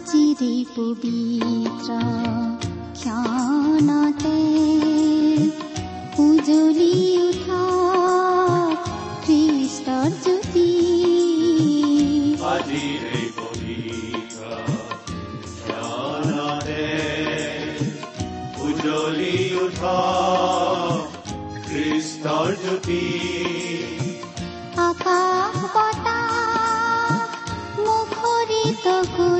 আজিৰে পবিত্ৰ ক্ষণতে উজলি উঠা জ্যোতি উঠা জ্যোতি আকাশ বতাহ মুখৰিত কৰি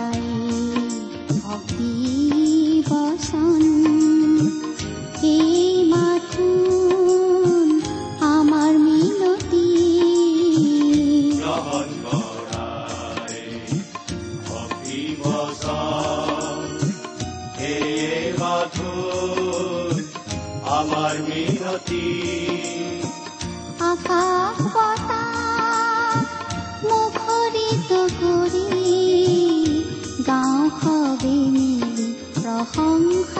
প্ৰশংসা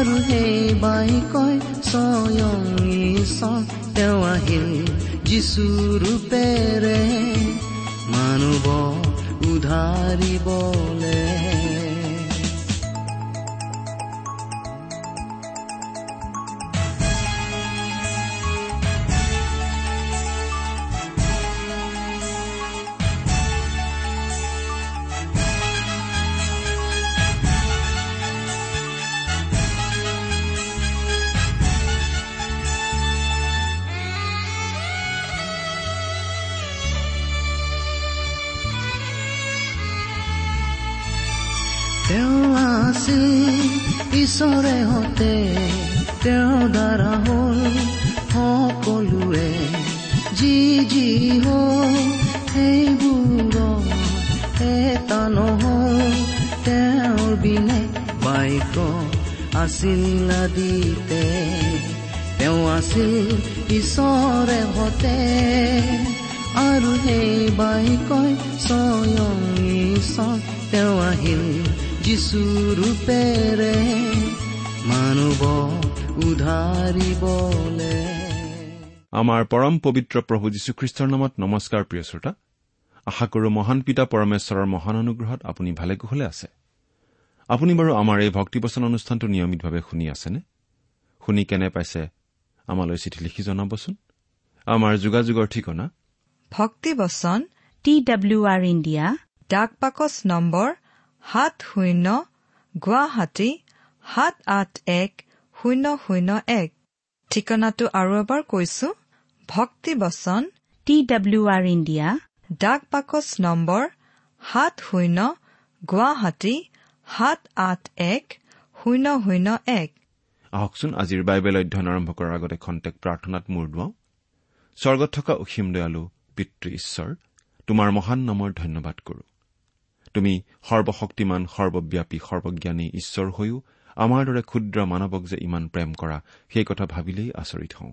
আৰু সেই বাইকই স্বয়ং তেওঁ আহিল যিচু ৰূপেৰে মানুহ উধাৰিবলে নহল তেওঁৰ বিনে বাইক আছিল নদীতে। তেওঁ আছিল ঈশ্বৰে হতে। আৰু সেই বাইকই স্বয়ং ঈশ্বৰ। তেওঁ আহিল যিচু ৰূপেৰে। মানুহ উধাৰিবলে। আমাৰ পৰম পবিত্ৰ প্ৰভু যীশুখ্ৰীষ্টৰ নামত নমস্কাৰ প্ৰিয় শ্ৰোতা। আশা কৰো মহান পিতা পৰমেশ্বৰৰ মহান অনুগ্ৰহত আপুনি ভালে কুশলে আছে। আপুনি বাৰু আমাৰ এই ভক্তিবচন অনুষ্ঠানটো নিয়মিতভাৱে শুনি আছেনে? শুনি কেনে পাইছে আমালৈ চিঠি লিখি জনাবচোন। আমাৰ যোগাযোগৰ ঠিকনা? ভক্তিবচন টি ডাব্লিউ আৰ ইণ্ডিয়া ডাক পাকচ নম্বৰ সাত শূন্য গুৱাহাটী সাত আঠ এক শূন্য শূন্য এক। ঠিকনাটো আৰু এবাৰ কৈছো ভক্তিবচন টি ডাব্লিউ আৰ ইণ্ডিয়া ডাক পাকচ নম্বৰ সাত শূন্য গুৱাহাটী সাত আঠ এক শূন্য শূন্য এক। আহকচোন আজিৰ বাইবেল অধ্যয়ন আৰম্ভ কৰাৰ আগতে খন্তেক প্ৰাৰ্থনাত মূৰ দুৱাওঁ। স্বৰ্গত থকা অসীম দয়ালু পিতৃ ঈশ্বৰ তোমাৰ মহান নামৰ ধন্যবাদ কৰো। তুমি সৰ্বশক্তিমান সৰ্বব্যাপী সৰ্বজ্ঞানী ঈশ্বৰ হৈও আমাৰ দৰে ক্ষুদ্ৰ মানৱক যে ইমান প্ৰেম কৰা সেই কথা ভাবিলেই আচৰিত হওঁ।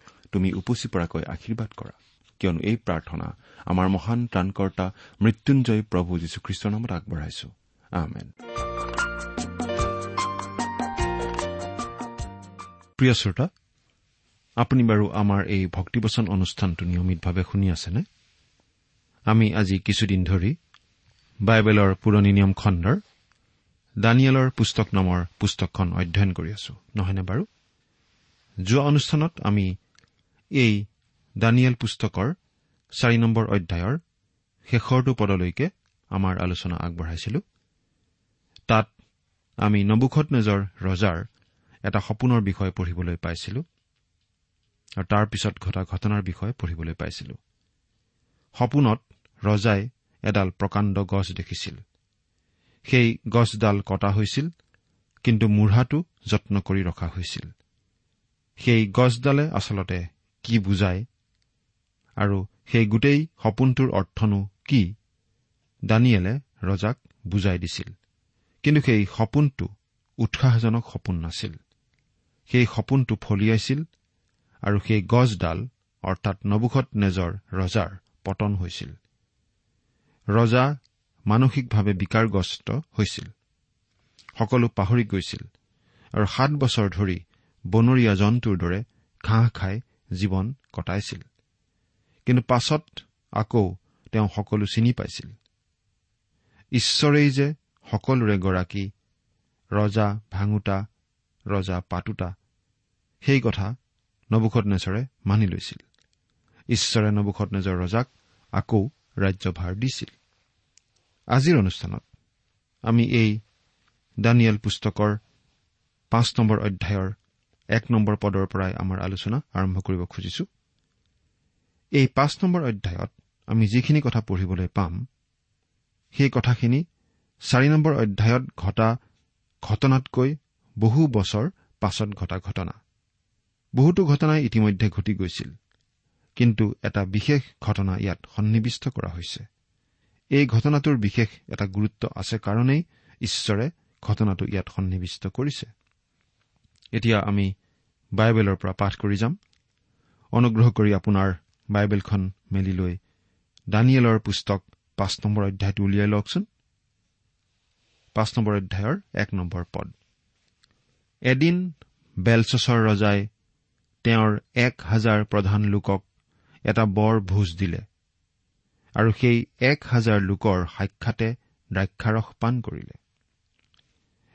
তুমি উপচি পৰাকৈ আশীৰ্বাদ কৰা। কিয়নো এই প্ৰাৰ্থনা আমাৰ মহান ত্ৰাণকৰ্তা মৃত্যুঞ্জয় প্ৰভু যীশুখ্ৰীষ্টৰ নামত আগবঢ়াইছো। প্ৰিয় শ্ৰোতা আপুনি বাৰু আমাৰ এই ভক্তিবচন অনুষ্ঠানটো নিয়মিতভাৱে শুনি আছেনে? আমি আজি কিছুদিন ধৰি বাইবেলৰ পুৰণি নিয়ম খণ্ডৰ দানিয়েলৰ পুস্তক নামৰ পুস্তকখন অধ্যয়ন কৰি আছো নহয়নে বাৰু? যোৱা অনুষ্ঠানত আমি এই দানিয়েল পুস্তকৰ চাৰি নম্বৰ অধ্যায়ৰ শেষৰটো পদলৈকে আমাৰ আলোচনা আগবঢ়াইছিলো। তাত আমি নবুখত নেজৰ ৰজাৰ এটা সপোনৰ বিষয়ে পঢ়িবলৈ পাইছিলো আৰু তাৰ পিছত ঘটা ঘটনাৰ বিষয়ে পঢ়িবলৈ পাইছিলো। সপোনত ৰজাই এডাল প্ৰকাণ্ড গছ দেখিছিল। সেই গছডাল কটা হৈছিল কিন্তু মূঢ়াটো যত্ন কৰি ৰখা হৈছিল। সেই গছডালে আচলতে কি বুজায়? আৰু সেই গোটেই সপোনটোৰ অৰ্থনো কি? দানিয়েলে ৰজাক বুজাই দিছিল। কিন্তু সেই সপোনটো উৎসাহজনক সপোন নাছিল। সেই সপোনটো ফলিয়াইছিল আৰু সেই গছডাল অৰ্থাৎ নবুখত নেজৰ ৰজাৰ পতন হৈছিল। ৰজা মানসিকভাৱে বিকাৰগ্ৰস্ত হৈছিল। সকলো পাহৰি গৈছিল আৰু সাত বছৰ ধৰি বনৰীয়া জন্তুৰ দৰে ঘাঁহ খাই জীৱন কটাইছিল। কিন্তু পাছত আকৌ তেওঁ সকলো চিনি পাইছিল। ঈশ্বৰেই যে সকলোৰে গৰাকী ৰজা ভাঙোতা ৰজা পাতোতা সেই কথা নবুখত নেজৰে মানি লৈছিল। ঈশ্বৰে নবুখত নেজৰ ৰজাক আকৌ ৰাজ্যভাৰ দিছিল। আজিৰ অনুষ্ঠানত আমি এই দানিয়েল পুস্তকৰ পাঁচ নম্বৰ অধ্যায়ৰ এক নম্বৰ পদৰ পৰাই আমাৰ আলোচনা আৰম্ভ কৰিব খুজিছো। এই পাঁচ নম্বৰ অধ্যায়ত আমি যিখিনি কথা পঢ়িবলৈ পাম সেই কথাখিনি চাৰি নম্বৰ অধ্যায়ত ঘটা ঘটনাতকৈ বহু বছৰ পাছত ঘটা ঘটনা। বহুতো ঘটনাই ইতিমধ্যে ঘটি গৈছিল কিন্তু এটা বিশেষ ঘটনা ইয়াত সন্নিৱিষ্ট কৰা হৈছে। এই ঘটনাটোৰ বিশেষ এটা গুৰুত্ব আছে কাৰণেই ঈশ্বৰে ঘটনাটো ইয়াত সন্নিৱিষ্ট কৰিছে। এতিয়া আমি বাইবেলৰ পৰা পাঠ কৰি যাম। অনুগ্ৰহ কৰি আপোনাৰ বাইবেলখন মেলি লৈ দানিয়েলৰ পুস্তক পাঁচ নম্বৰ অধ্যায়টো উলিয়াই লওকচোন। পাঁচ নম্বৰ অধ্যায়ৰ এক নম্বৰ পদ। এদিন বেলচছৰ ৰজাই তেওঁৰ এক হাজাৰ প্ৰধান লোকক এটা বৰ ভোজ দিলে আৰু সেই এক হাজাৰ লোকৰ সাক্ষাতে দ্ৰাক্ষাৰস পান কৰিলে।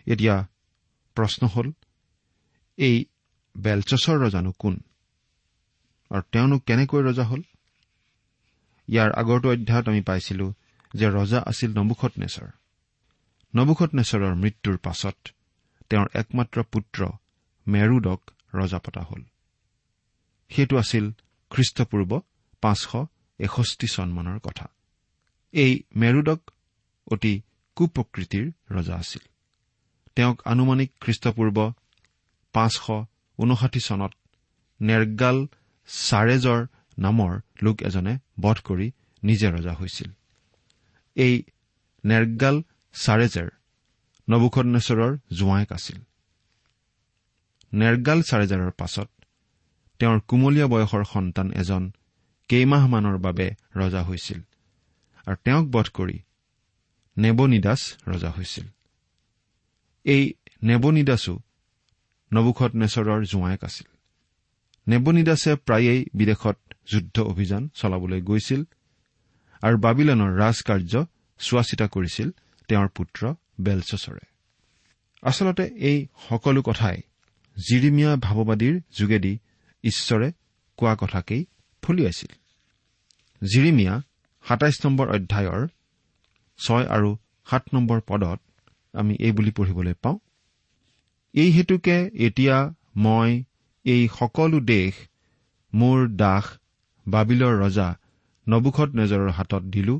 এতিয়া প্ৰশ্ন হ'ল এই বেলচছৰ ৰজানো কোন? আৰু তেওঁনো কেনেকৈ ৰজা হ'ল? ইয়াৰ আগৰটো অধ্যায়ত আমি পাইছিলো যে ৰজা আছিল নবুখত নেচৰৰ মৃত্যুৰ পাছত তেওঁৰ একমাত্ৰ পুত্ৰ মেৰুদক ৰজা পতা হ'ল। সেইটো আছিল খ্ৰীষ্টপূৰ্ব পাঁচশ এষষ্ঠি চনমানৰ কথা। এই মেৰুদক অতি কুপ্ৰকৃতিৰ ৰজা আছিল। তেওঁক আনুমানিক খ্ৰীষ্টপূৰ্ব পাঁচশ ঊনষাঠি চনত নেৰগাল চাৰেজৰ নামৰ লোক এজনে বধ কৰি নিজে ৰজা হৈছিল। এই নেৰগাল চাৰেজেৰ নবুখনেশ্বৰৰ জোঁৱায়েক আছিল। নেৰগাল চাৰেজাৰৰ পাছত তেওঁৰ কুমলীয়া বয়সৰ সন্তান এজন কেইমাহমানৰ বাবে ৰজা হৈছিল আৰু তেওঁক বধ কৰি নেবনিদাস ৰজা হৈছিল। এই নেবনিদাসো নবুখত নেচৰৰ জোঁৱায়েক আছিল। নেবনিদাসে প্ৰায়েই বিদেশত যুদ্ধ অভিযান চলাবলৈ গৈছিল আৰু বাবিলানৰ ৰাজকাৰ্য চোৱা চিতা কৰিছিল তেওঁৰ পুত্ৰ বেলচৰে আচলতে এই সকলো কথাই জিৰিমীয়া ভাৱবাদীৰ যোগেদি ঈশ্বৰে কোৱা কথাকেই ফলিয়াইছিল জিৰিমিয়া সাতাইছ নম্বৰ অধ্যায়ৰ ছয় আৰু সাত নম্বৰ পদত আমি এই বুলি পঢ়িবলৈ পাওঁ এই হেতুকে এতিয়া মই এই সকলো দেশ মোৰ দাস বাবিলৰ ৰজা নবুখত নেজৰৰ হাতত দিলো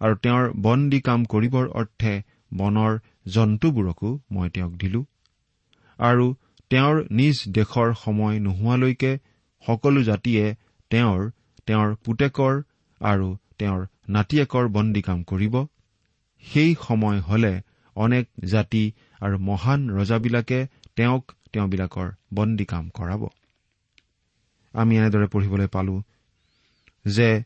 আৰু তেওঁৰ বন্দী কাম কৰিবৰ অৰ্থে বনৰ জন্তুবোৰকো মই তেওঁক দিলো। আৰু তেওঁৰ নিজ দেশৰ সময় নোহোৱালৈকে সকলো জাতিয়ে তেওঁৰ তেওঁৰ পুতেকৰ আৰু তেওঁৰ নাতিয়েকৰ বন্দী কাম কৰিব। সেই সময় হলে অনেক জাতি আৰু মহান ৰজাবিলাকে তেওঁক তেওঁবিলাকৰ বন্দী কাম কৰাব। আমি এনেদৰে পঢ়িবলৈ পালো যে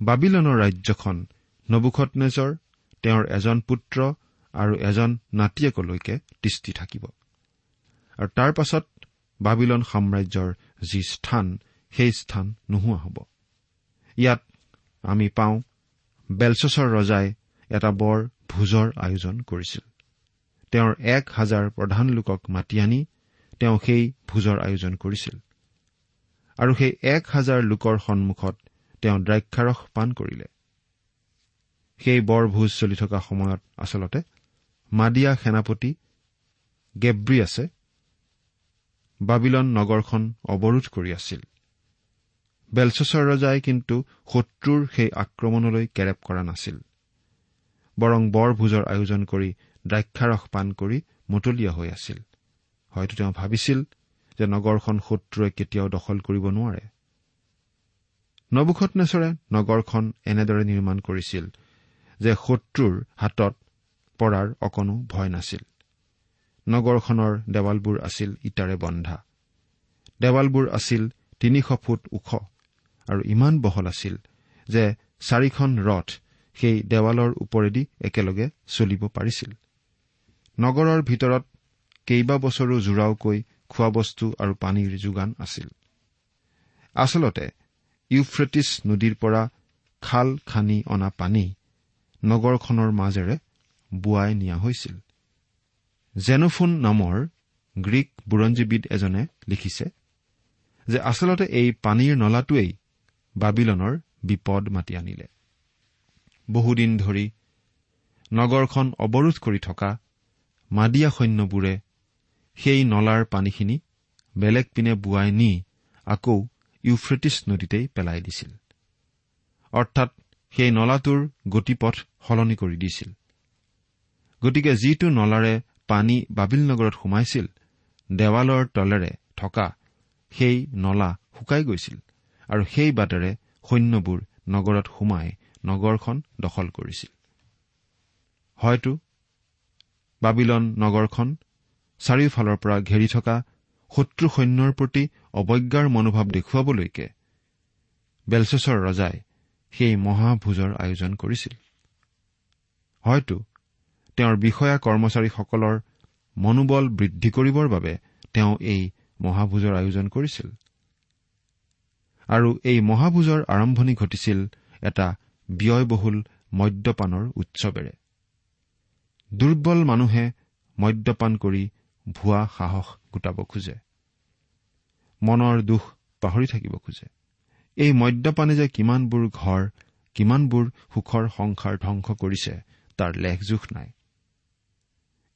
বাবিলনৰ ৰাজ্যখন নবুখত নেজৰ তেওঁৰ এজন পুত্ৰ আৰু এজন নাতিয়েকলৈকে দৃষ্টি থাকিব। আৰু তাৰ পাছত বাবিলন সাম্ৰাজ্যৰ যি স্থান সেই স্থান নোহোৱা হ'ব। ইয়াত আমি পাওঁ বেলচছৰ ৰজাই এটা বৰ ভোজৰ আয়োজন কৰিছিল। তেওঁৰ এক হাজাৰ প্ৰধান লোকক মাতি আনি তেওঁ সেই ভোজৰ আয়োজন কৰিছিল। আৰু সেই এক হাজাৰ লোকৰ সন্মুখত তেওঁ দ্ৰাক্ষাৰস পান কৰিলে। সেই বৰ ভোজ চলি থকা সময়ত আচলতে মাদিয়া সেনাপতি গেব্ৰিয়াছে বাবিলন নগৰখন অৱৰোধ কৰি আছিল। বেলচছৰ ৰজাই কিন্তু শত্ৰুৰ সেই আক্ৰমণলৈ কেৰেপ কৰা নাছিল। বৰং বৰ ভোজৰ আয়োজন কৰি দ্ৰাক্ষাৰস পান কৰি মতলীয়া হৈ আছিল। হয়তো তেওঁ ভাবিছিল যে নগৰখন শত্ৰুৱে কেতিয়াও দখল কৰিব নোৱাৰে। নবুখত নেচৰে নগৰখন এনেদৰে নিৰ্মাণ কৰিছিল যে শত্ৰুৰ হাতত পৰাৰ অকণো ভয় নাছিল। নগৰখনৰ দেৱালবোৰ আছিল ইটাৰে বন্ধা। দেৱালবোৰ আছিল তিনিশ ফুট ওখ আৰু ইমান বহল আছিল যে চাৰিখন ৰথ সেই দেৱালৰ ওপৰেদি একেলগে চলিব পাৰিছিল। নগৰৰ ভিতৰত কেইবা বছৰো জোৰাওকৈ খোৱাবস্তু আৰু পানীৰ যোগান আছিল। আচলতে ইউফ্ৰেটিছ নদীৰ পৰা খাল খান্দি অনা পানী নগৰখনৰ মাজেৰে বোৱাই নিয়া হৈছিল। জেনোফোন নামৰ গ্ৰীক বুৰঞ্জীবিদ এজনে লিখিছে যে আচলতে এই পানীৰ নলাটোৱেই বাবিলনৰ বিপদ মাতি আনিলে। বহুদিন ধৰি নগৰখন অৱৰোধ কৰি থকা মাদিয়া সৈন্যবোৰে সেই নলাৰ পানীখিনি বেলেগ পিনে বোৱাই নি আকৌ ইউফ্ৰেটিছ নদীতেই পেলাই দিছিল। অৰ্থাৎ সেই নলাটোৰ গতিপথ সলনি কৰি দিছিল। গতিকে যিটো নলাৰে পানী বাবিল নগৰত সোমাইছিল দেৱালৰ তলেৰে থকা সেই নলা শুকাই গৈছিল আৰু সেই বাটেৰে সৈন্যবোৰ নগৰত সোমাই নগৰখন দখল কৰিছিল। হয়তো বাবিলন নগৰখন চাৰিওফালৰ পৰা ঘেৰি থকা শত্ৰু সৈন্যৰ প্ৰতি অৱজ্ঞাৰ মনোভাৱ দেখুৱাবলৈকে বেলচেছৰ ৰজাই সেই মহাভোজৰ আয়োজন কৰিছিল। হয়তো তেওঁৰ বিষয়া কৰ্মচাৰীসকলৰ মনোবল বৃদ্ধি কৰিবৰ বাবে তেওঁ এই মহাভোজৰ আয়োজন কৰিছিল। আৰু এই মহাভোজৰ আৰম্ভণি ঘটিছিল এটা ব্যয়বহুল মদ্যপানৰ উৎসৱেৰে। দুৰ্বল মানুহে মদ্যপান কৰি ভুৱা সাহস গোটাব খোজে। মনৰ দুখ পাহৰি থাকিব খোজে। এই মদ্যপানে যে কিমানবোৰ ঘৰ কিমানবোৰ সুখৰ সংসাৰ ধ্বংস কৰিছে তাৰ লেখ জোখ নাই।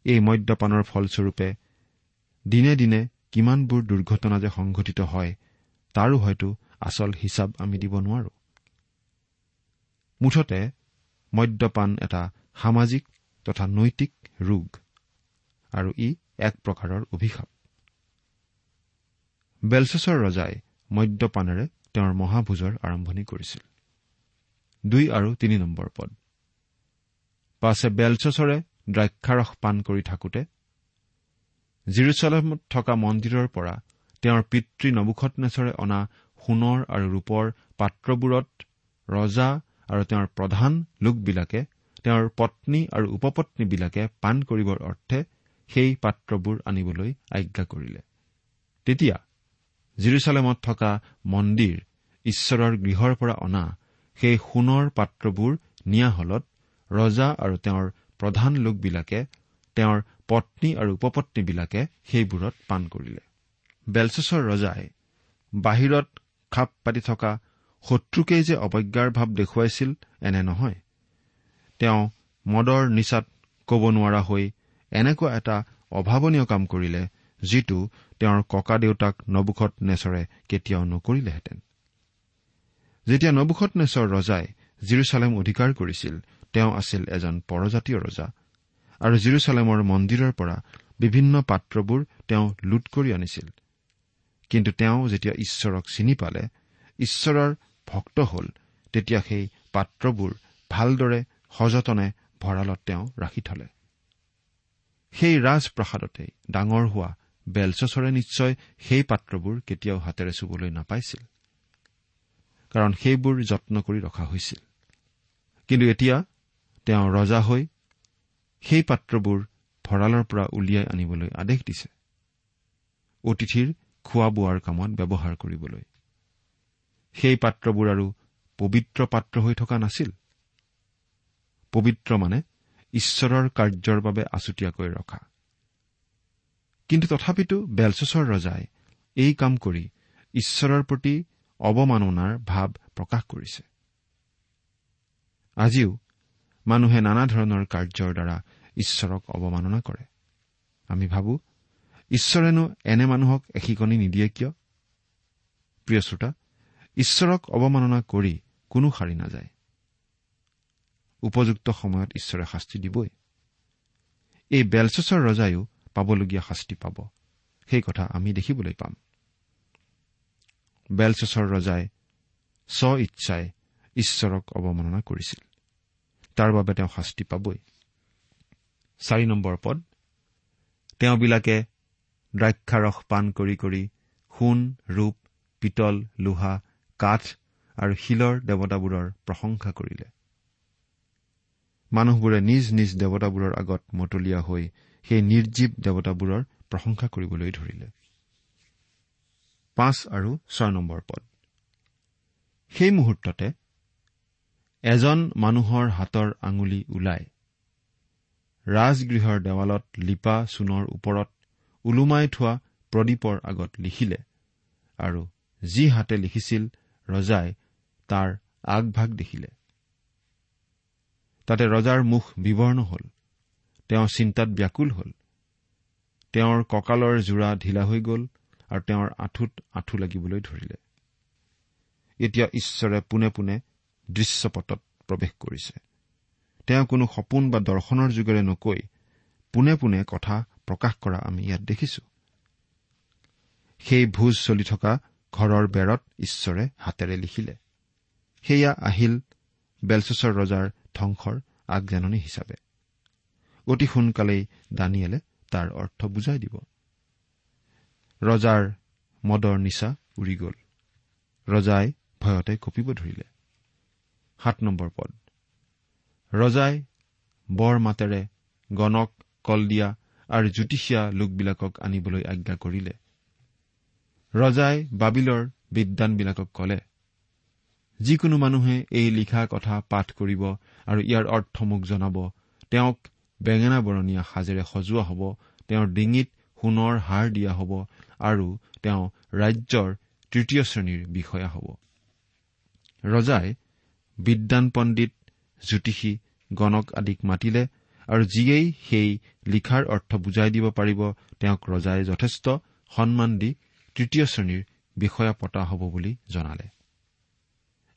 এই মদ্যপানৰ ফলস্বৰূপে দিনে দিনে কিমানবোৰ দুৰ্ঘটনা যে সংঘটিত হয় তাৰো হয়তো আচল হিচাপ আমি দিব নোৱাৰো। মুঠতে মদ্যপান এটা সামাজিক তথা নৈতিক ৰোগ আৰু ই এক প্ৰকাৰৰ অভিশাপ। বেলচেছৰ ৰজাই মদ্যপানেৰে তেওঁৰ মহাভোজৰ আৰম্ভণি কৰিছিল। দুই আৰু তিনি নম্বৰ পদ। পাছে বেলচেছৰে দ্ৰাক্ষাৰস পান কৰি থাকোতে জিৰচালেমত থকা মন্দিৰৰ পৰা তেওঁৰ পিতৃ নবুখত নেচৰে অনা সোণৰ আৰু ৰূপৰ পাত্ৰবোৰত ৰজা আৰু তেওঁৰ প্ৰধান লোকবিলাকে তেওঁৰ পত্নী আৰু উপপত্নীবিলাকে পাণ কৰিবৰ অৰ্থে সেই পাত্ৰবোৰ আনিবলৈ আজ্ঞা কৰিলে। তেতিয়া জিৰচালেমত থকা মন্দিৰ ঈশ্বৰৰ গৃহৰ পৰা অনা সেই সোণৰ পাত্ৰবোৰ নিয়া হলত ৰজা আৰু তেওঁৰ প্ৰধান লোকবিলাকে তেওঁৰ পত্নী আৰু উপপত্নীবিলাকে সেইবোৰত পাণ কৰিলে। বেলচেছৰ ৰজাই বাহিৰত খাপ পাতি থকা শত্ৰুকেই যে অৱজ্ঞাৰ ভাৱ দেখুৱাইছিল এনে নহয়। তেওঁ মদৰ নিচাত ক'ব নোৱাৰা হৈ এনেকুৱা এটা অভাৱনীয় কাম কৰিলে যিটো তেওঁৰ ককা দেউতাক নবুখত নেচৰে কেতিয়াও নকৰিলেহেঁতেন। যেতিয়া নবুখত নেচৰ ৰজাই জিৰচালেম অধিকাৰ কৰিছিল তেওঁ আছিল এজন পৰজাতীয় ৰজা। আৰু জিৰচালেমৰ মন্দিৰৰ পৰা বিভিন্ন পাত্ৰবোৰ তেওঁ লুট কৰি আনিছিল। কিন্তু তেওঁ যেতিয়া ঈশ্বৰক চিনি পালে ঈশ্বৰৰ ভক্ত হ'ল তেতিয়া সেই পাত্ৰবোৰ ভালদৰে সযতনে ভঁৰালত তেওঁ ৰাখি থলে। সেই ৰাজপ্ৰসাদতেই ডাঙৰ হোৱা বেলচৰে নিশ্চয় সেই পাত্ৰবোৰ কেতিয়াও হাতেৰে চুবলৈ নাপাইছিল কাৰণ সেইবোৰ যত্ন কৰি ৰখা হৈছিল। কিন্তু এতিয়া তেওঁ ৰজা হৈ সেই পাত্ৰবোৰ ভঁৰালৰ পৰা উলিয়াই আনিবলৈ আদেশ দিছে। অতিথিৰ খোৱা বোৱাৰ কামত ব্যৱহাৰ কৰিবলৈ। সেই পাত্ৰবোৰ আৰু পবিত্ৰ পাত্ৰ হৈ থকা নাছিল। পবিত্ৰ মানে ঈশ্বৰৰ কাৰ্যৰ বাবে আছুতীয়াকৈ ৰখা। কিন্তু তথাপিতো বেলচছৰ ৰজাই এই কাম কৰি ঈশ্বৰৰ প্ৰতি অৱমাননাৰ ভাৱ প্ৰকাশ কৰিছে। আজিও মানুহে নানা ধৰণৰ কাৰ্যৰ দ্বাৰা ঈশ্বৰক অৱমাননা কৰে। আমি ভাবো ঈশ্বৰেনো এনে মানুহক এশিকনি নিদিয়ে কিয়? প্ৰিয় শ্ৰোতা ঈশ্বৰক অৱমাননা কৰি কোনো সাৰি নাযায়। উপযুক্ত সময়ত ঈশ্বৰে শাস্তি দিবই। এই বেলচছৰ ৰজায়ো পাবলগীয়া শাস্তি পাব। সেই কথা আমি দেখিবলৈ পাম। বেলচছৰ ৰজাই স্ব ইচ্ছাই ঈশ্বৰক অৱমাননা কৰিছিল। তাৰ বাবে তেওঁ শাস্তি পাবই। চাৰি নম্বৰ পদ। তেওঁবিলাকে দ্ৰাক্ষাৰস পাণ কৰি কৰি সোণ ৰূপ পিতল লোহা কাঠ আৰু শিলৰ দেৱতাবোৰৰ প্ৰশংসা কৰিলে। মানুহবোৰে নিজ নিজ দেৱতাবোৰৰ আগত মতলীয়া হৈ সেই নিৰ্জীৱ দেৱতাবোৰৰ প্ৰশংসা কৰিবলৈ ধৰিলে। পাঁচ আৰু ছয় নম্বৰ পদ। সেই মুহূৰ্ততে এজন মানুহৰ হাতৰ আঙুলি ওলাই। ৰাজগৃহৰ দেৱালত লিপা চূণৰ ওপৰত ওলোমাই থোৱা প্ৰদীপৰ আগত লিখিলে আৰু যি হাতে লিখিছিল ৰজাই তাৰ আগভাগ দেখিলে। তাতে ৰজাৰ মুখ বিৱৰ্ণ হল। তেওঁ চিন্তাত ব্যাকুল হল। তেওঁৰ কঁকালৰ জোৰা ঢিলা হৈ গ'ল আৰু তেওঁৰ আঁঠুত আঁঠু লাগিবলৈ ধৰিলে। এতিয়া ঈশ্বৰে পোনে পোনে দৃশ্যপটত প্ৰৱেশ কৰিছে। তেওঁ কোনো সপোন বা দৰ্শনৰ যুগেৰে নকৈ পোনে পোনে কথা প্ৰকাশ কৰা আমি ইয়াত দেখিছো। সেই ভোজ চলি থকা ঘৰৰ বেৰত ঈশ্বৰে হাতেৰে লিখিলে। সেয়া আহিল বেলচছৰ ৰজাৰ ধ্বংসৰ আগজাননী হিচাপে। অতি সোনকালেই দানিয়েলে তাৰ অৰ্থ বুজাই দিব। ৰজাৰ মদৰ নিচা উৰি গ'ল। ৰজাই ভয়তে কঁপিব ধৰিলে। সাত নম্বৰ পদ। ৰজাই বৰ মাতেৰে গণক কলদিয়া আৰু জ্যোতিষীয়া লোকবিলাকক আনিবলৈ আজ্ঞা কৰিলে। ৰজাই বাবিলৰ বিদ্বানবিলাকক কলে যিকোনো মানুহে এই লিখা কথা পাঠ কৰিব আৰু ইয়াৰ অৰ্থ মোক জনাব। তেওঁক বেঙেনা বৰণীয়া সাজেৰে সজোৱা হ'ব তেওঁৰ ডিঙিত সোণৰ হাৰ দিয়া হ'ব আৰু তেওঁ ৰাজ্যৰ তৃতীয় শ্ৰেণীৰ বিষয়া হ'ব। ৰজাই বিদ্বান পণ্ডিত জ্যোতিষী গণক আদিক মাতিলে আৰু যিয়েই সেই লিখাৰ অৰ্থ বুজাই দিব পাৰিব তেওঁক ৰজাই যথেষ্ট সন্মান দি তৃতীয় শ্ৰেণীৰ বিষয়া পতা হ'ব বুলি জনালে।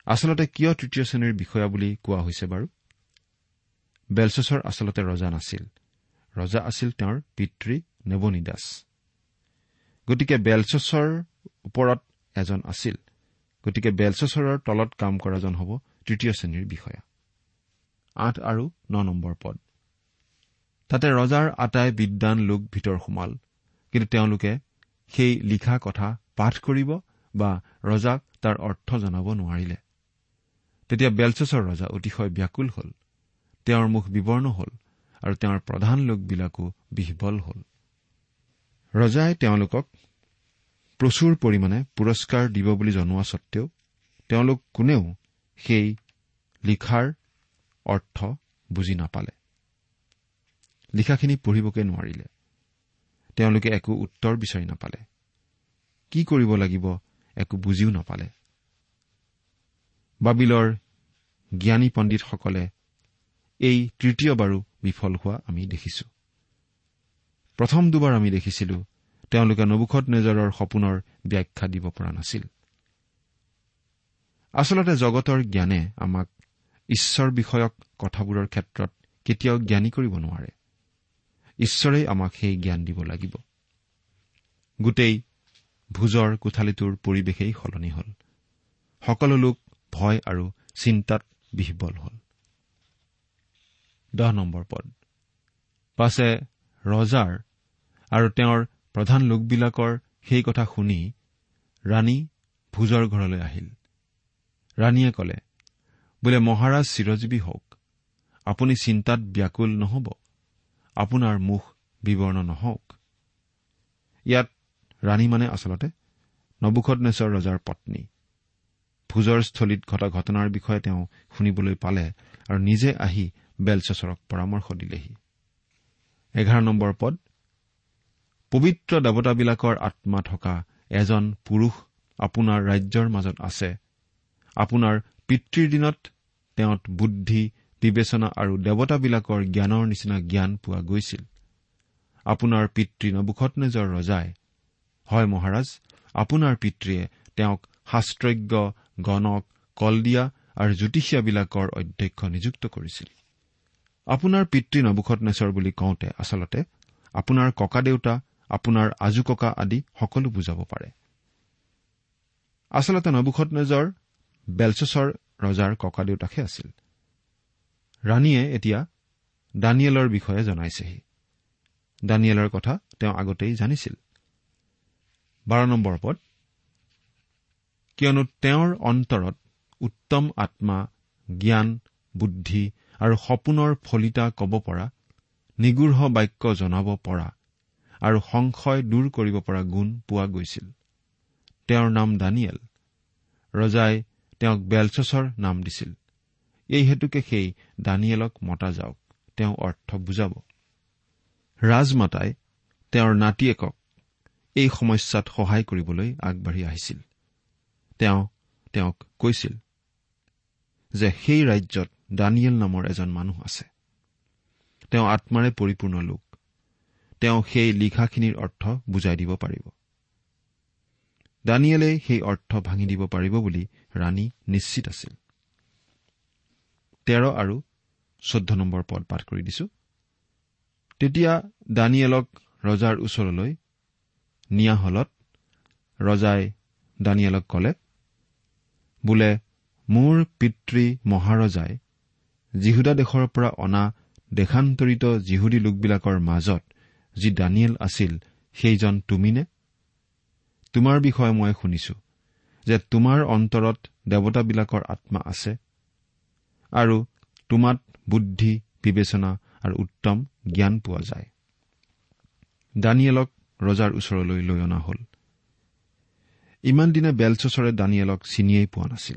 আচলতে কিয় তৃতীয় শ্ৰেণীৰ বিষয়া বুলি কোৱা হৈছে বাৰু? বেলচছৰ আচলতে ৰজা নাছিল। ৰজা আছিল তেওঁৰ পিতৃ নেবনিদাস। গতিকে বেলচছৰ ওপৰত এজন আছিল। গতিকে বেলচছৰৰ তলত কাম কৰাজন হ'ব তৃতীয় শ্ৰেণীৰ বিষয়া। আঠ আৰু ন নম্বৰ পদ। তাতে ৰজাৰ আটাই বিদ্বান লোক ভিতৰ সোমাল। কিন্তু তেওঁলোকে সেই লিখা কথা পাঠ কৰিব বা ৰজাক তাৰ অৰ্থ জনাব নোৱাৰিলে। তেতিয়া বেলচছৰ ৰজা অতিশয় ব্যাকুল হ'ল। তেওঁৰ মুখ বিৱৰ্ণ হ'ল আৰু তেওঁৰ প্ৰধান লোকবিলাকো বিহ্বল হ'ল। ৰজাই তেওঁলোকক প্ৰচুৰ পৰিমাণে পুৰস্কাৰ দিব বুলি জনোৱা সত্বেও তেওঁলোক কোনেও সেই লিখাৰ অৰ্থ বুজি নাপালে। লিখাখিনি পঢ়িবকে নোৱাৰিলে। তেওঁলোকে একো উত্তৰ বিচাৰি নাপালে। কি কৰিব লাগিব একো বুজিও নাপালে। বাবিলৰ জ্ঞানী পণ্ডিতসকলে এই তৃতীয়বাৰো বিফল হোৱা আমি দেখিছো। প্ৰথম দুবাৰ আমি দেখিছিলো তেওঁলোকে নবুখত নেজৰৰ সপোনৰ ব্যাখ্যা দিব পৰা নাছিল। আচলতে জগতৰ জ্ঞানে আমাক ঈশ্বৰ বিষয়ক কথাবোৰৰ ক্ষেত্ৰত কেতিয়াও জ্ঞানী কৰিব নোৱাৰে। ঈশ্বৰেই আমাক সেই জ্ঞান দিব লাগিব। গোটেই ভোজৰ কোঠালিটোৰ পৰিৱেশেই সলনি হ'ল। সকলো লোক ভয় আৰু চিন্তাত বিহ্বল হ'ল। দহ নম্বৰ পদ। পাছে ৰজাৰ আৰু তেওঁৰ প্ৰধান লোকবিলাকৰ সেই কথা শুনি ৰাণী ভোজৰ ঘৰলৈ আহিল। ৰাণীয়ে কলে বোলে মহাৰাজ চিৰজীৱী হওক আপুনি চিন্তাত ব্যাকুল নহ'ব আপোনাৰ মুখ বিৱৰ্ণ নহওক। ইয়াত ৰাণী মানে আচলতে নবুখনেশ্বৰ ৰজাৰ পত্নী। ভোজৰ স্থলীত ঘটা ঘটনাৰ বিষয়ে তেওঁ শুনিবলৈ পালে আৰু নিজে আহি বেলচেচৰক পৰামৰ্শ দিলেহি। এঘাৰ নম্বৰ পদ পবিত্ৰ দেৱতাবিলাকৰ আত্মা থকা এজন পুৰুষ আপোনাৰ ৰাজ্যৰ মাজত আছে। আপোনাৰ পিতৃৰ দিনত তেওঁত বুদ্ধি বিবেচনা আৰু দেৱতাবিলাকৰ জ্ঞানৰ নিচিনা জ্ঞান পোৱা গৈছিল। আপোনাৰ পিতৃ নবুখতনেজৰ ৰজাই হয় মহাৰাজ আপোনাৰ পিতৃয়ে তেওঁক শাস্ত্ৰজ্ঞ গণক কলদিয়া আৰু জ্যোতিষীয়াবিলাকৰ অধ্যক্ষ নিযুক্ত কৰিছিল। আপোনাৰ পিতৃ নবুখতনেশ্বৰ বুলি কওঁতে আচলতে আপোনাৰ ককাদেউতা আপোনাৰ আজু ককা আদি সকলো বুজাব পাৰে। আচলতে নবুখতনেজৰ বেলচছৰ ৰজাৰ ককাদেউতাকহে আছিল। ৰাণীয়ে এতিয়া দানিয়েলৰ বিষয়ে জনাইছেহি। দানিয়েলৰ কথা তেওঁ আগতেই জানিছিল। বাৰ নম্বৰ পদ। কিয়নো তেওঁৰ অন্তৰত উত্তম আত্মা জ্ঞান বুদ্ধি আৰু সপোনৰ ফলিতা কব পৰা নিগৃঢ় বাক্য জনাব পৰা আৰু সংশয় দূৰ কৰিব পৰা গুণ পোৱা গৈছিল। তেওঁৰ নাম দানিয়েল। ৰজাই তেওঁক বেলচছৰ নাম দিছিল। এই হেতুকে সেই দানিয়েলক মতা যাওক তেওঁ অৰ্থ বুজাব। ৰাজমাতাই তেওঁৰ নাতিয়েকক এই সমস্যাত সহায় কৰিবলৈ আগবাঢ়ি আহিছিল। তেওঁ তেওঁক কৈছিল যে সেই ৰাজ্যত দানিয়েল নামৰ এজন মানুহ আছে। তেওঁ আত্মাৰে পৰিপূৰ্ণ লোক। তেওঁ সেই লিখাখিনিৰ অৰ্থ বুজাই দিব পাৰিব। দানিয়েলে সেই অৰ্থ ভাঙি দিব পাৰিব বুলি ৰাণী নিশ্চিত আছিল। তেৰ আৰু চৈধ্য নম্বৰ পদ পাঠ কৰি দিছো। তেতিয়া দানিয়েলক ৰজাৰ ওচৰলৈ নিয়া হলত ৰজাই দানিয়েলক কলে বোলে মোৰ পিতৃ মহাৰজাই জিহুদা দেশৰ পৰা অনা দেশান্তৰিত জিহুদী লোকবিলাকৰ মাজত যি দানিয়েল আছিল সেইজন তুমিনে? তোমাৰ বিষয়ে মই শুনিছো যে তোমাৰ অন্তৰত দেৱতাবিলাকৰ আত্মা আছে আৰু তোমাত বুদ্ধি বিবেচনা আৰু উত্তম জ্ঞান পোৱা যায়। দানিয়েলক ৰজাৰ ওচৰলৈ লৈ অনা হ'ল। ইমান দিনে বেলচচৰে দানিয়েলক চিনিয়েই পোৱা নাছিল।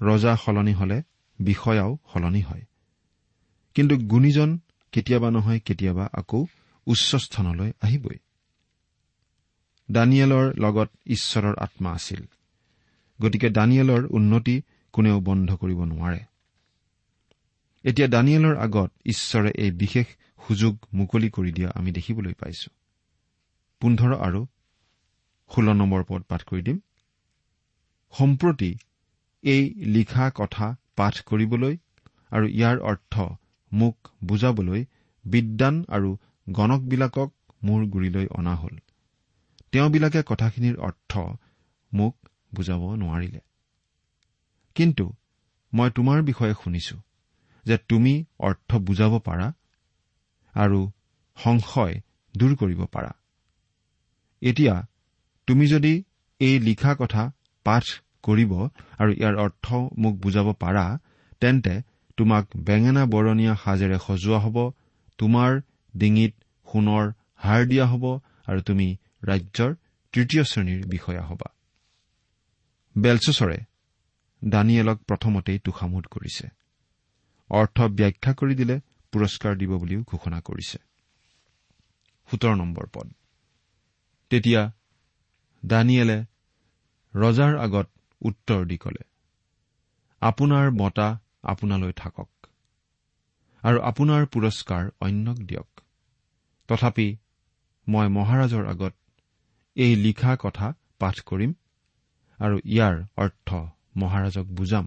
ৰজা সলনি হলে বিষয়াও সলনি হয়। কিন্তু গুণীজন কেতিয়াবা নহয় কেতিয়াবা আকৌ উচ্চ স্থানলৈ আহিবই। দানিয়েলৰ লগত ঈশ্বৰৰ আত্মা আছিল। গতিকে দানিয়েলৰ উন্নতি কোনেও বন্ধ কৰিব নোৱাৰে। এতিয়া দানিয়েলৰ আগত ঈশ্বৰে এই বিশেষ সুযোগ মুকলি কৰি দিয়া আমি দেখিবলৈ পাইছো। পোন্ধৰ আৰু ষোল্ল নম্বৰ পদ পাঠ কৰি দিম। সম্প্ৰতি এই লিখা কথা পাঠ কৰিবলৈ আৰু ইয়াৰ অৰ্থ মোক বুজাবলৈ বিদ্বান আৰু গণকবিলাকক মোৰ গুৰিলৈ অনা হল। তেওঁবিলাকে কথাখিনিৰ অৰ্থ মোক বুজাব নোৱাৰিলে। কিন্তু মই তোমাৰ বিষয়ে শুনিছো যে তুমি অৰ্থ বুজাব পাৰা আৰু সংশয় দূৰ কৰিব পাৰা। এতিয়া তুমি যদি এই লিখা কথা পাঠ কৰিব আৰু ইয়াৰ অৰ্থ মোক বুজাব পাৰা তেন্তে তোমাক বেঙেনা বৰণীয়া সাজেৰে সজোৱা হ'ব তোমাৰ ডিঙিত সোণৰ হাৰ দিয়া হ'ব আৰু তুমি ৰাজ্যৰ তৃতীয় শ্ৰেণীৰ বিষয়া হবা। বেলচৰে দানিয়েলক প্ৰথমতেই তোষামোদ কৰিছে। অৰ্থ ব্যাখ্যা কৰি দিলে পুৰস্কাৰ দিব বুলিও ঘোষণা কৰিছে। তেতিয়া দানিয়েলে ৰজাৰ আগত উত্তৰ দি কলে আপোনাৰ বঁটা আপোনালৈ থাকক আৰু আপোনাৰ পুৰস্কাৰ অন্যক দিয়ক। তথাপি মই মহাৰাজৰ আগত এই লিখা কথা পাঠ কৰিম আৰু ইয়াৰ অৰ্থ মহাৰাজক বুজাম।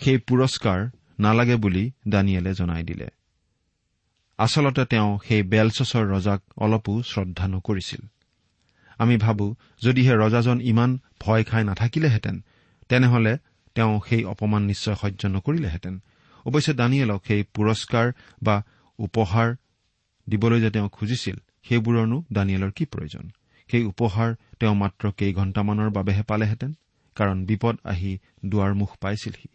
সেই পুৰস্কাৰ নালাগে বুলি দানিয়েলে জনাই দিলে। আচলতে তেওঁ সেই বেলচছৰ ৰজাক অলপো শ্ৰদ্ধা নকৰিছিল। আমি ভাবো যদিহে ৰজাজন ইমান ভয় খাই নাথাকিলেহেঁতেন তেনেহলে তেওঁ সেই অপমান নিশ্চয় সহ্য নকৰিলেহেঁতেন। অৱশ্যে দানিয়েলক সেই পুৰস্কাৰ বা উপহাৰ দিবলৈ যে তেওঁ খুজিছিল সেইবোৰৰনো দানিয়েলৰ কি প্ৰয়োজন? সেই উপহাৰ তেওঁ মাত্ৰ কেইঘণ্টামানৰ বাবেহে পালেহেঁতেন কাৰণ বিপদ আহি দুৱাৰমুখ পাইছিলহি।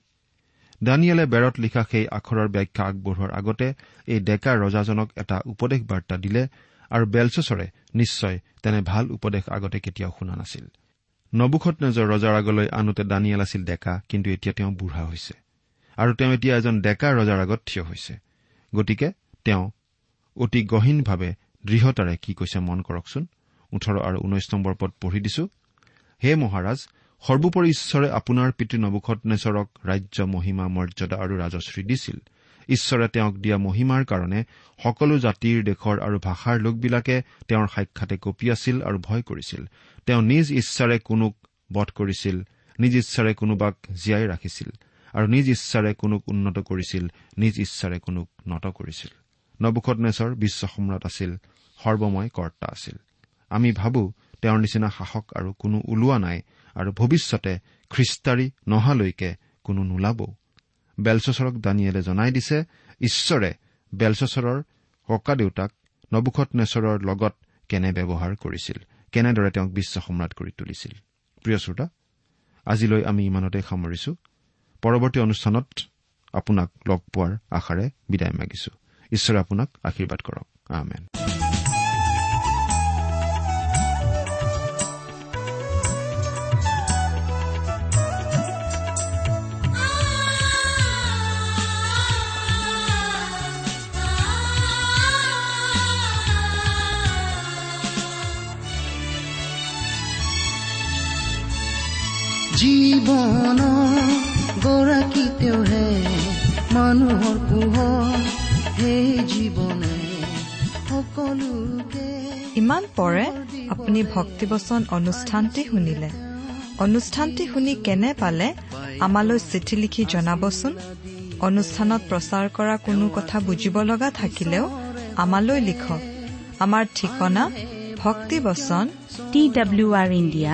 দানিয়েলে বেৰত লিখা সেই আখৰৰ ব্যাখ্যা আগবঢ়োৱাৰ আগতে এই ডেকা ৰজাজনক এটা উপদেশ বাৰ্তা দিলে আৰু বেলচৰে নিশ্চয় তেনে ভাল উপদেশ আগতে কেতিয়াও শুনা নাছিল। নবুখত নেজৰ ৰজাৰ আগলৈ আনোতে দানিয়েল আছিল ডেকা কিন্তু এতিয়া তেওঁ বুঢ়া হৈছে। আৰু তেওঁ এতিয়া এজন ডেকা ৰজাৰ আগত থিয় হৈছে। গতিকে তেওঁ অতি গহীনভাৱে দৃঢ়তাৰে কি কৈছে মন কৰকচোন? ওঠৰ আৰু ঊনৈশ নম্বৰ পদ পঢ়ি দিছো। হে মহাৰাজ সৰ্বোপৰি ঈশ্বৰে আপোনাৰ পিতৃ নবুখনেশ্বৰক ৰাজ্য মহিমা মৰ্যাদা আৰু ৰাজশ্ৰী দিছিল। ঈশ্বৰে তেওঁক দিয়া মহিমাৰ কাৰণে সকলো জাতিৰ দেশৰ আৰু ভাষাৰ লোকবিলাকে তেওঁৰ সাক্ষাতে কঁপিয়াছিল আৰু ভয় কৰিছিল। তেওঁ নিজ ইচ্ছাৰে কোনোক বধ কৰিছিল নিজ ইচ্ছাৰে কোনোবাক জীয়াই ৰাখিছিল আৰু নিজ ইচ্ছাৰে কোনোক উন্নত কৰিছিল নিজ ইচ্ছাৰে কোনোক নত কৰিছিল। নবুখনেশ্বৰ বিশ্ব সম্ৰাট আছিল সৰ্বময় কৰ্তা আছিল। আমি ভাবো তেওঁৰ নিচিনা শাসক আৰু কোনো ওলোৱা নাই আৰু ভৱিষ্যতে খ্ৰীষ্টাৰী নহালৈকে কোনো নোলাবও। বেলচৰক দানিয়েলে জনাই দিছে ঈশ্বৰে বেলচৰৰ ককাদেউতাক নবুখনেশ্বৰৰ লগত কেনে ব্যৱহাৰ কৰিছিল? কেনেদৰে তেওঁক বিশ্ব সম্ৰাট কৰি তুলিছিল? প্ৰিয় শ্ৰোতা আজিলৈ আমি ইমানতে সামৰিছো। পৰৱৰ্তী অনুষ্ঠানত আপোনাক লগ পোৱাৰ আশাৰে বিদায় মাগিছো। ঈশ্বৰে আপোনাক আশীৰ্বাদ কৰক। জীৱন গৰাকী তেওঁহে মানুহৰ পোহৰ সেই জীৱনে? সকলোকে ইমান পৰে আপুনি ভক্তিবচন অনুষ্ঠানটি শুনিলে। অনুষ্ঠানটি শুনি কেনে পালে? আমালৈ চিঠি লিখি জনাবচোন। অনুষ্ঠানত প্ৰচাৰ কৰা কোনো কথা বুজিব লগা থাকিলেও আমালৈ লিখক। আমাৰ ঠিকনা ভক্তিবচন T W R India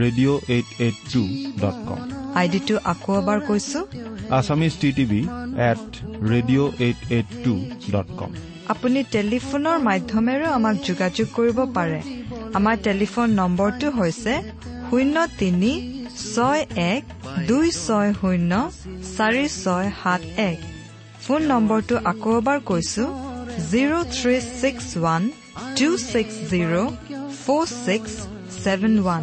radio' eight eight two dot com আইডিটো আকৌ এবাৰ কৈছো। Assamese T TV at radio' eight eight two dot com আপুনি টেলিফোনৰ মাধ্যমেৰেও আমাক যোগাযোগ কৰিব পাৰে। আমাৰ টেলিফোন নম্বৰটো হৈছে শূন্য তিনি ছয় এক দুই ছয় শূন্য চাৰি ছয় সাত এক। ফোন নম্বৰটো আকৌ এবাৰ কৈছো zero' three six one two six zero' four six seven one